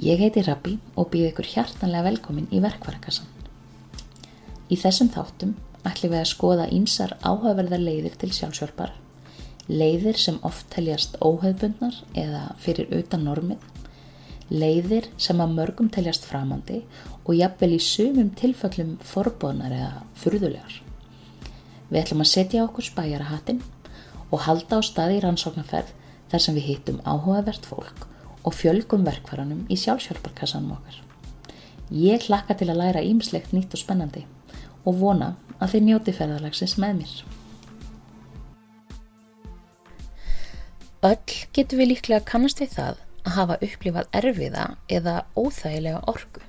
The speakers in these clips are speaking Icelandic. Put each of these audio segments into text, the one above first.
Ég heiti Rabbi og býð ykkur hjartanlega velkomin í verkvarakassan. Í þessum þáttum ætlum við að skoða ímsar áhugaverðar leiðir til sjálfsjálfar, leiðir sem oft teljast óhauðbundnar eða fyrir utan normið, leiðir sem að mörgum teljast framandi og jafnvel í sumum tilfellum forbóðnar eða furðulegar. Við ætlum að setja okkur spæjara hattin og halda á staði í rannsóknarferð þar sem við hittum áhugavert fólk og fjölgum verkvaranum í sjálfsjálfarkassanum okkar. Ég hlakka til að læra ímslegt nýtt og spennandi og vona að þið njóti ferðarlagsins með mér. Öll getur við líklega kannast við það að hafa upplifað erfiða eða óþægilega orgu.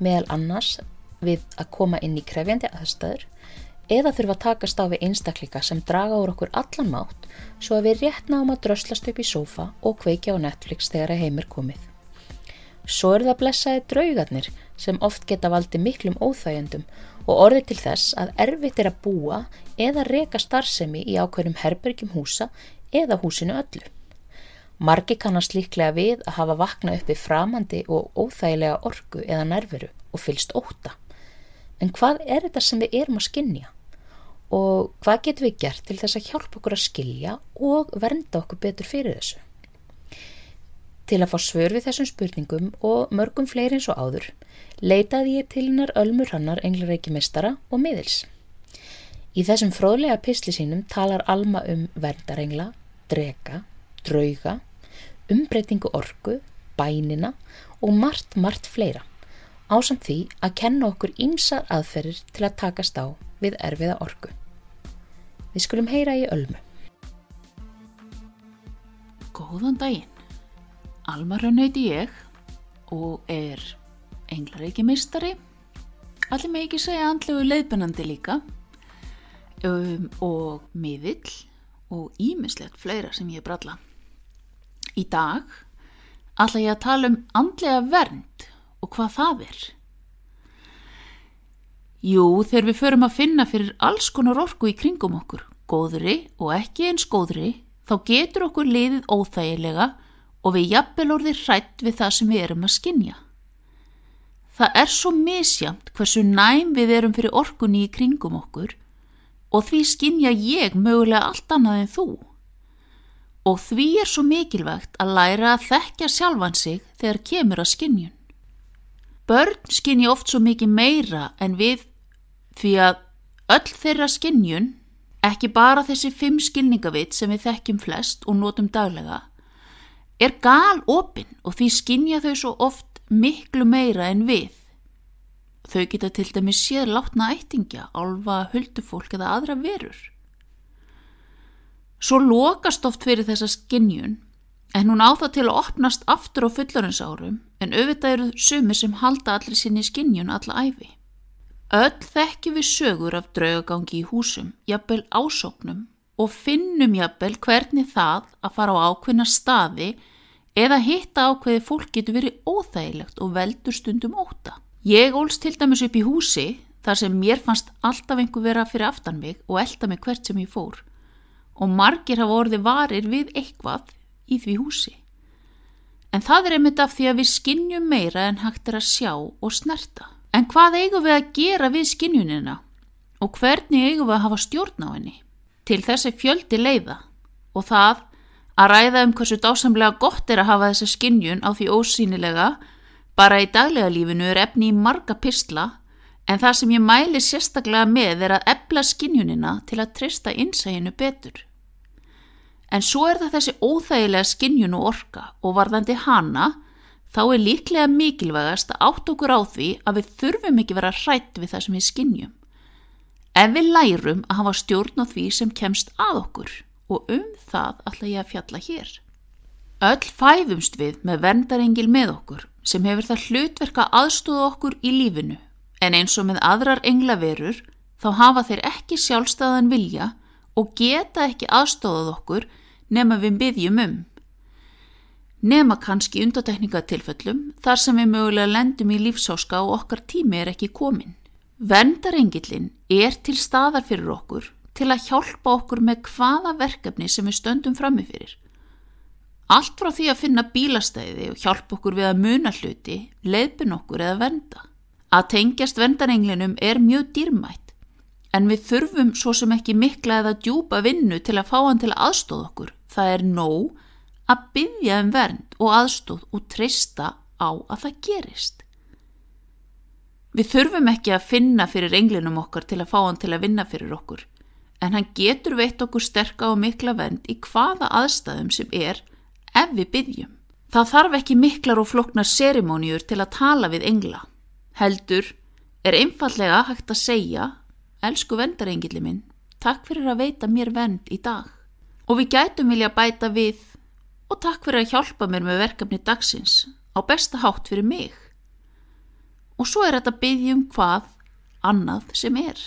Meðal annars við að koma inn í krefjandi aðstæður eða þurfa að takast á við einstakleika sem draga úr okkur allan mátt svo að við rétt náum að dröslast upp í sófa og kveikja á Netflix þegar að heimir komið. Svo eru það blessaði draugarnir sem oft geta valdi miklum óþægjendum og orði til þess að erfitt er að búa eða reka starfsemi í ákveðnum herbergjum húsa eða húsinu öllu. Margi kannast líklega við að hafa vakna uppi framandi og óþægilega orgu eða nerveru og fylst óta. En hvað er þetta sem við erum að skinja? Og hvað getum við gert til þess að hjálpa okkur að skilja og vernda okkur betur fyrir þessu? Til að fá svör við þessum spurningum og mörgum fleiri eins og áður, leitaði ég til hennar Ölmur Hannar englareiki mistara og miðils. Í þessum fróðlega písli sínum talar Alma um verndarengla, drega, drauga, umbreytingu orgu, bænina og margt, margt fleira ásamt því að kenna okkur ímsar aðferðir til að takast á við erfiða orgu. Við skulum heyra í ölmu. Góðan daginn. Almarun heiti ég og er englareiki mistari. Allir með ekki segja andlegu leiðbennandi líka um, og miðill og ímislegt fleira sem ég bralla. Í dag ætla ég að tala um andlega vernd og hvað það er? Jú, þegar við förum að finna fyrir alls konar orku í kringum okkur, góðri og ekki eins góðri, þá getur okkur liðið óþægilega og við jafnvel orðið hrætt við það sem við erum að skinja. Það er svo misjamt hversu næm við erum fyrir orkunni í kringum okkur og því skinja ég mögulega allt annað en þú. Og því er svo mikilvægt að læra að þekkja sjálfan sig þegar kemur að skinjun. Börn skinni oft svo mikið meira en við því að öll þeirra skinnjun, ekki bara þessi fimm skilningavit sem við þekkjum flest og notum daglega, er gal opinn og því skinnja þau svo oft miklu meira en við. Þau geta til dæmis séð látna ættingja, alfa, huldufólk eða aðra verur. Svo lokast oft fyrir þessa skinnjun en hún á það til að opnast aftur á fullorðinsárum en auðvitað eru sumi sem halda allir sinni skinnjun alla æfi. Öll þekki við sögur af draugagangi í húsum, jafnvel ásóknum og finnum jafnvel hvernig það að fara á ákveðna staði eða hitta ákveði fólk getur verið óþægilegt og veldur stundum óta. Ég ólst til dæmis upp í húsi þar sem mér fannst alltaf einhver vera fyrir aftan mig og elda mig hvert sem ég fór og margir hafa orðið varir við eitthvað í því húsi. En það er einmitt af því að við skinnjum meira en hægt er að sjá og snerta. En hvað eigum við að gera við skinnjunina og hvernig eigum við að hafa stjórn á henni? Til þessi fjöldi leiða og það að ræða um hversu dásamlega gott er að hafa þessi skinnjun á því ósýnilega bara í daglega lífinu er efni í marga pistla en það sem ég mæli sérstaklega með er að ebla skinnjunina til að trista innsæginu betur. En svo er það þessi óþægilega skinnjun og orka og varðandi hana þá er líklega mikilvægast að átt okkur á því að við þurfum ekki vera hrætt við það sem við skinnjum. Ef við lærum að hafa stjórn á því sem kemst að okkur og um það ætla ég að fjalla hér. Öll fæðumst við með vendarengil með okkur sem hefur það hlutverka aðstóða okkur í lífinu en eins og með aðrar englaverur þá hafa þeir ekki sjálfstæðan vilja og geta ekki aðstóðað okkur nema við byggjum um. Nema kannski undatekningatilföllum þar sem við mögulega lendum í lífsáska og okkar tími er ekki komin. Vendarengillin er til staðar fyrir okkur til að hjálpa okkur með hvaða verkefni sem við stöndum frammefyrir. Allt frá því að finna bílastæði og hjálpa okkur við að muna hluti, leiðbin okkur eða venda. Að tengjast vendanenglinum er mjög dýrmætt, en við þurfum svo sem ekki mikla eða djúpa vinnu til að fá hann til að aðstóða okkur. Það er nóg að byggja um vernd og aðstóð og treysta á að það gerist. Við þurfum ekki að finna fyrir englinum okkar til að fá hann til að vinna fyrir okkur, en hann getur veitt okkur sterka og mikla vend í hvaða aðstæðum sem er ef við byggjum. Það þarf ekki miklar og floknar serimóniur til að tala við engla. Heldur er einfallega hægt að segja, elsku vendarengili minn, takk fyrir að veita mér vend í dag. Og við gætum vilja bæta við og takk fyrir að hjálpa mér með verkefni dagsins á besta hátt fyrir mig og svo er þetta byggjum hvað annað sem er.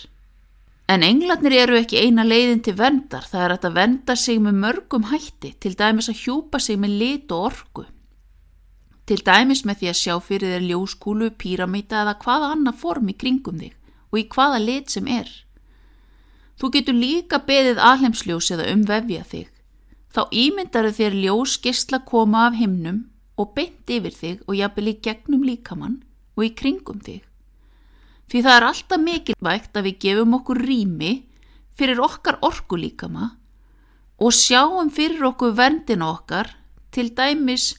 En englarnir eru ekki eina leiðin til vendar, það er að venda sig með mörgum hætti, til dæmis að hjúpa sig með lit og orgu. Til dæmis með því að sjá fyrir þér ljóskúlu, píramíta eða hvaða annað form í kringum þig og í hvaða lit sem er. Þú getur líka beðið alheimsljós eða umvefja þig. Þá ímyndaru þér ljóskistla koma af himnum og beint yfir þig og jafnvel í gegnum líkamann og í kringum þig. Því það er alltaf mikilvægt að við gefum okkur rými fyrir okkar orkulíkama og sjáum fyrir okkur verndina okkar til dæmis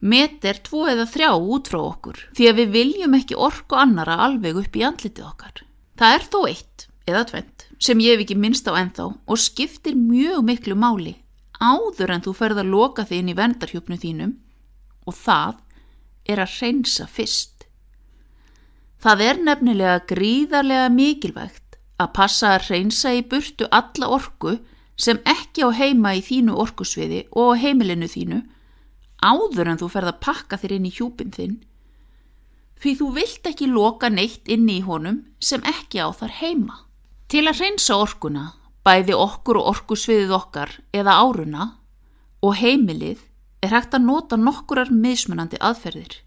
meter tvo eða þrjá út frá okkur því að við viljum ekki orku annara alveg upp í andlitið okkar. Það er þó eitt eða tvent sem ég hef ekki minnst á ennþá og skiptir mjög miklu máli áður en þú ferð að loka þig inn í vendarhjúpnu þínum og það er að reynsa fyrst. Það er nefnilega gríðarlega mikilvægt að passa að reynsa í burtu alla orku sem ekki á heima í þínu orkusviði og heimilinu þínu áður en þú ferð að pakka þér inn í hjúpin þinn því þú vilt ekki loka neitt inn í honum sem ekki á þar heima. Til að reynsa orkuna, bæði okkur og orkusviðið okkar eða áruna og heimilið er hægt að nota nokkurar mismunandi aðferðir.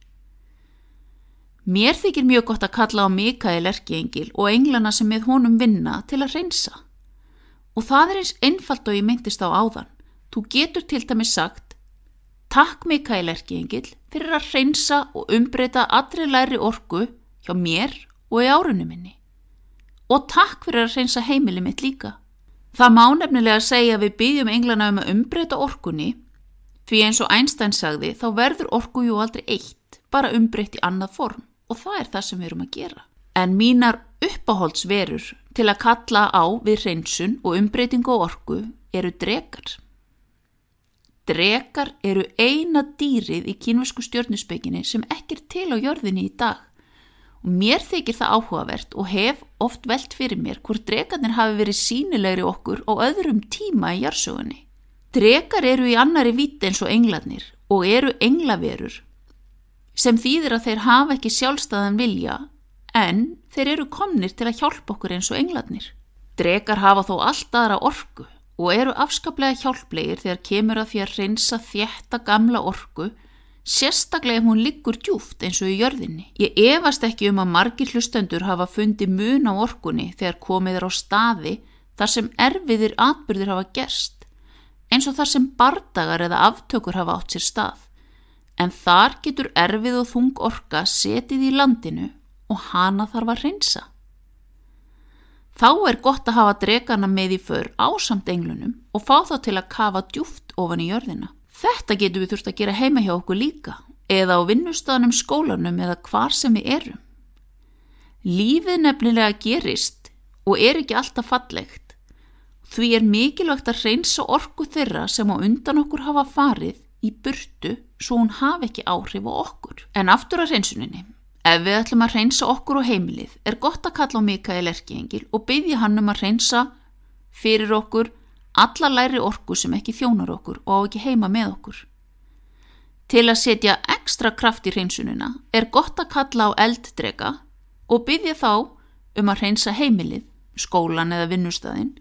Mér þykir mjög gott að kalla á Mikael Erkiengil og englana sem með honum vinna til að reynsa. Og það er eins einfalt og ég myndist á áðan. Þú getur til dæmis sagt Takk Mikael Erkiengil fyrir að reynsa og umbreyta allri læri orgu hjá mér og í árunum minni. Og takk fyrir að reynsa heimili mitt líka. Það má nefnilega segja að við byggjum englana um að umbreyta orgunni því eins og Einstein sagði þá verður orgu jú aldrei eitt, bara umbreytt í annað form og það er það sem við erum að gera. En mínar uppáholdsverur til að kalla á við hreinsun og umbreytingu orgu eru drekar. Drekar eru eina dýrið í kynvesku stjórnusbygginni sem ekkir til á jörðinni í dag og mér þykir það áhugavert og hef oft velt fyrir mér hvort drekarnir hafi verið sínilegri okkur og öðrum tíma í jörsugunni. Drekar eru í annari viti eins og englarnir og eru englaverur sem þýðir að þeir hafa ekki sjálfstæðan vilja en þeir eru komnir til að hjálpa okkur eins og englarnir. Drekar hafa þó allt aðra orgu og eru afskaplega hjálplegir þegar kemur að því að reynsa þjætta gamla orgu, sérstaklega ef hún liggur djúft eins og í jörðinni. Ég efast ekki um að margir hlustendur hafa fundið mun á orgunni þegar komið er á staði þar sem erfiðir atbyrðir hafa gerst, eins og þar sem bardagar eða aftökur hafa átt sér stað en þar getur erfið og þung orka setið í landinu og hana þarf að reynsa. Þá er gott að hafa dregana með í för ásamt englunum og fá þá til að kafa djúft ofan í jörðina. Þetta getur við þurft að gera heima hjá okkur líka eða á vinnustadanum skólanum eða hvar sem við erum. Lífið nefnilega gerist og er ekki alltaf fallegt. Því er mikilvægt að reynsa orku þeirra sem á undan okkur hafa farið í burtu svo hún hafi ekki áhrif á okkur. En aftur að reynsuninni, ef við ætlum að reynsa okkur og heimilið, er gott að kalla á Mikael Erkiengil og byggja hann um að reynsa fyrir okkur alla læri orku sem ekki þjónar okkur og á ekki heima með okkur. Til að setja ekstra kraft í reynsunina er gott að kalla á elddrega og byggja þá um að reynsa heimilið, skólan eða vinnustæðin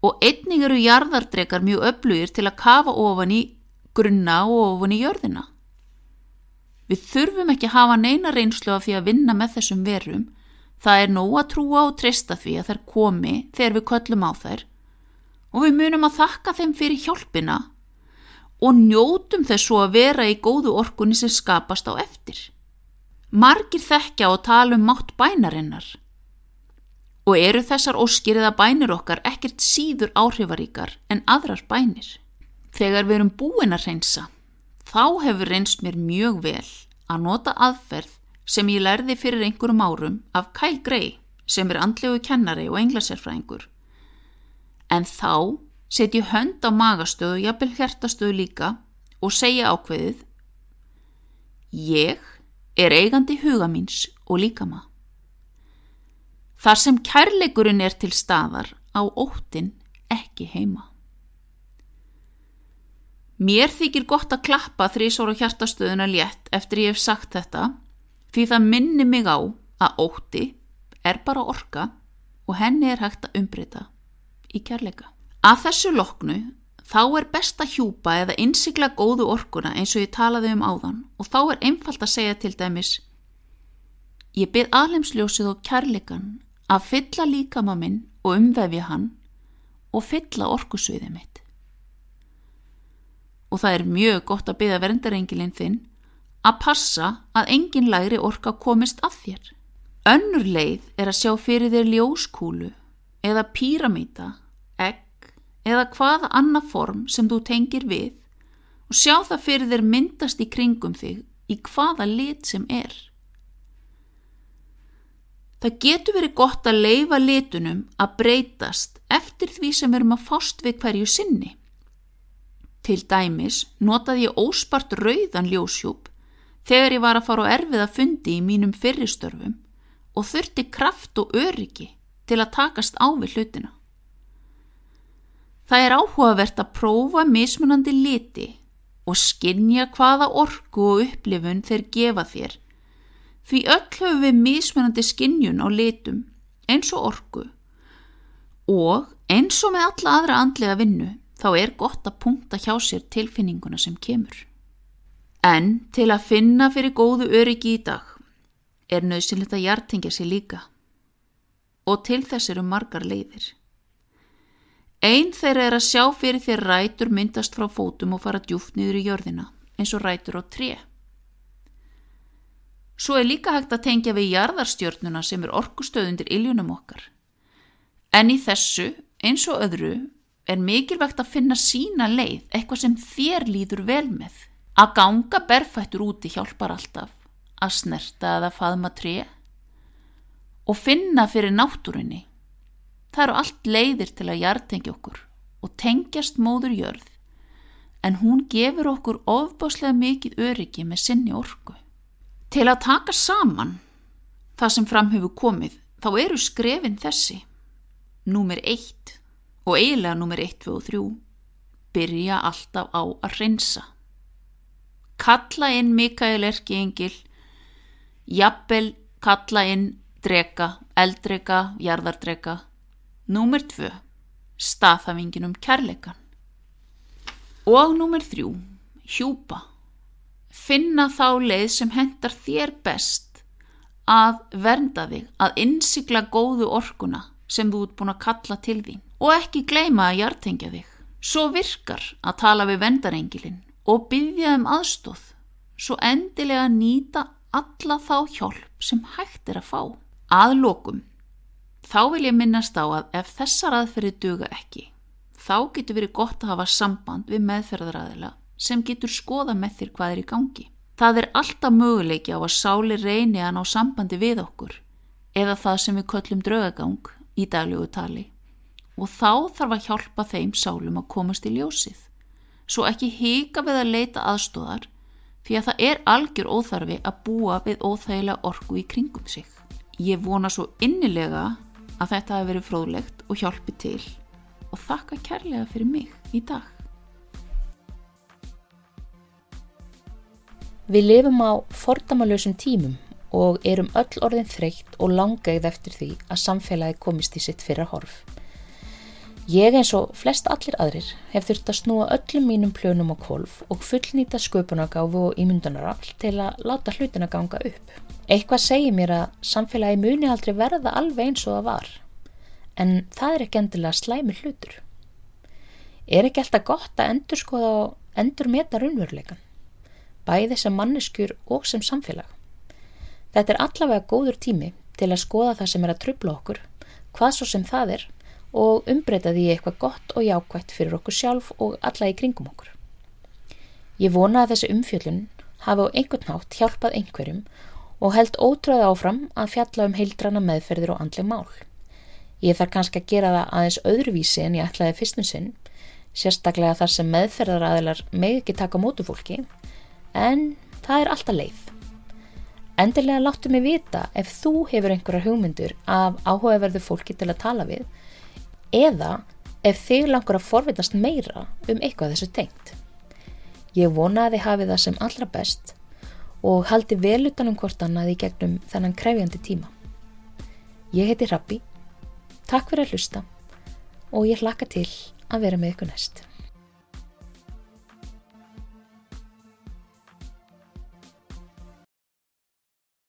og einning eru jarðardrekar mjög öflugir til að kafa ofan í grunna og ofun í jörðina. Við þurfum ekki að hafa neina reynslu af því að vinna með þessum verum, það er nóg að trúa og trista því að þær komi þegar við köllum á þær og við munum að þakka þeim fyrir hjálpina og njótum þess svo að vera í góðu orkunni sem skapast á eftir. Margir þekkja og tala um mátt bænarinnar og eru þessar óskir eða bænir okkar ekkert síður áhrifaríkar en aðrar bænir. Þegar við erum búin að reynsa, þá hefur reynst mér mjög vel að nota aðferð sem ég lærði fyrir einhverjum árum af Kyle Gray sem er andlegu kennari og englasérfræðingur. En þá setji hönd á magastöðu, jafnvel hjertastöðu líka og segja ákveðið Ég er eigandi huga míns og líka maður. Þar sem kærleikurinn er til staðar á óttin ekki heima. Mér þykir gott að klappa þrísóra hjartastöðuna létt eftir ég hef sagt þetta því það minni mig á að ótti er bara orka og henni er hægt að umbreyta í kærleika. Að þessu loknu þá er best að hjúpa eða innsikla góðu orkuna eins og ég talaði um áðan og þá er einfalt að segja til dæmis Ég byrð aðlemsljósið og kærleikan að fylla líkama minn og umvefja hann og fylla orkusviðið mitt. Og það er mjög gott að byrja verndarengilinn þinn að passa að engin læri orka komist að þér. Önnur leið er að sjá fyrir þér ljóskúlu eða píramíta, egg eða hvaða annað form sem þú tengir við og sjá það fyrir þér myndast í kringum þig í hvaða lit sem er. Það getur verið gott að leifa litunum að breytast eftir því sem við erum að fást við hverju sinni. Til dæmis notaði ég óspart rauðan ljósjúp þegar ég var að fara á erfið að fundi í mínum fyrirstörfum og þurfti kraft og öryggi til að takast á við hlutina. Það er áhugavert að prófa mismunandi liti og skinja hvaða orku og upplifun þeir gefa þér Því öll höfum við mismunandi skinnjun á litum eins og orgu og eins og með alla aðra andlega vinnu þá er gott að punkta hjá sér tilfinninguna sem kemur. En til að finna fyrir góðu öryggi í dag er nöðsynlegt að hjartingja sér líka og til þess eru margar leiðir. Einn þeirra er að sjá fyrir þér rætur myndast frá fótum og fara djúft niður í jörðina eins og rætur á tré. Svo er líka hægt að tengja við jarðarstjörnuna sem er orkustöðundir iljunum okkar. En í þessu, eins og öðru, er mikilvægt að finna sína leið, eitthvað sem þér líður vel með. Að ganga berfættur úti hjálpar alltaf, að snerta eða faðma tre og finna fyrir náttúrunni. Það eru allt leiðir til að jartengja okkur og tengjast móður jörð, en hún gefur okkur ofbáslega mikið öryggi með sinni orku. Til að taka saman það sem fram hefur komið þá eru skrefin þessi. Númer 1 og eiginlega númer 1, 2 og 3 byrja alltaf á að reynsa. Kalla inn Mikael Erki Engil, jafnvel kalla inn drega, eldrega, jarðardrega. Númer 2 staðhafingin um kærleikan. Og númer 3 hjúpa finna þá leið sem hendar þér best að vernda þig, að innsikla góðu orkuna sem þú ert búin að kalla til þín og ekki gleima að hjartengja þig. Svo virkar að tala við vendarengilin og byggja um aðstóð, svo endilega nýta alla þá hjálp sem hægt er að fá. Aðlokum, þá vil ég minnast á að ef þessar aðferði duga ekki, þá getur verið gott að hafa samband við meðferðaræðila sem getur skoða með þér hvað er í gangi. Það er alltaf möguleiki á að sáli reyni að ná sambandi við okkur eða það sem við köllum draugagang í dagljóðu tali og þá þarf að hjálpa þeim sálum að komast í ljósið. Svo ekki hika við að leita aðstóðar því að það er algjör óþarfi að búa við óþægilega orgu í kringum sig. Ég vona svo innilega að þetta hefur verið fróðlegt og hjálpi til og þakka kærlega fyrir mig í dag. Við lifum á fordamalösum tímum og erum öll orðin þreytt og langaðið eftir því að samfélagi komist í sitt fyrra horf. Ég eins og flest allir aðrir hef þurft að snúa öllum mínum plönum á kolf og fullnýta sköpunagáfu og ímyndunarall til að láta hlutina ganga upp. Eitthvað segir mér að samfélagi muni aldrei verða alveg eins og það var, en það er ekki endilega slæmi hlutur. Er ekki alltaf gott að endur skoða endur meta raunveruleikan, bæði sem manneskjur og sem samfélag. Þetta er allavega góður tími til að skoða það sem er að trubla okkur, hvað svo sem það er og umbreyta því eitthvað gott og jákvægt fyrir okkur sjálf og alla í kringum okkur. Ég vona að þessi umfjöllun hafi á einhvern nátt hjálpað einhverjum og held ótröð áfram að fjalla um heildrana meðferðir og andleg mál. Ég þarf kannski að gera það aðeins öðruvísi en ég ætlaði fyrstum sinn, sérstaklega þar sem meðferðaræðilar með ekki taka mótu fólki, en það er alltaf leið. Endilega láttu mig vita ef þú hefur einhverjar hugmyndur af áhugaverðu fólki til að tala við eða ef þig langur að forvitast meira um eitthvað þessu tengt. Ég vona að þið hafið það sem allra best og haldi vel utan um hvort annað í gegnum þennan krefjandi tíma. Ég heiti Rappi, takk fyrir að hlusta og ég hlakka til að vera með ykkur næst.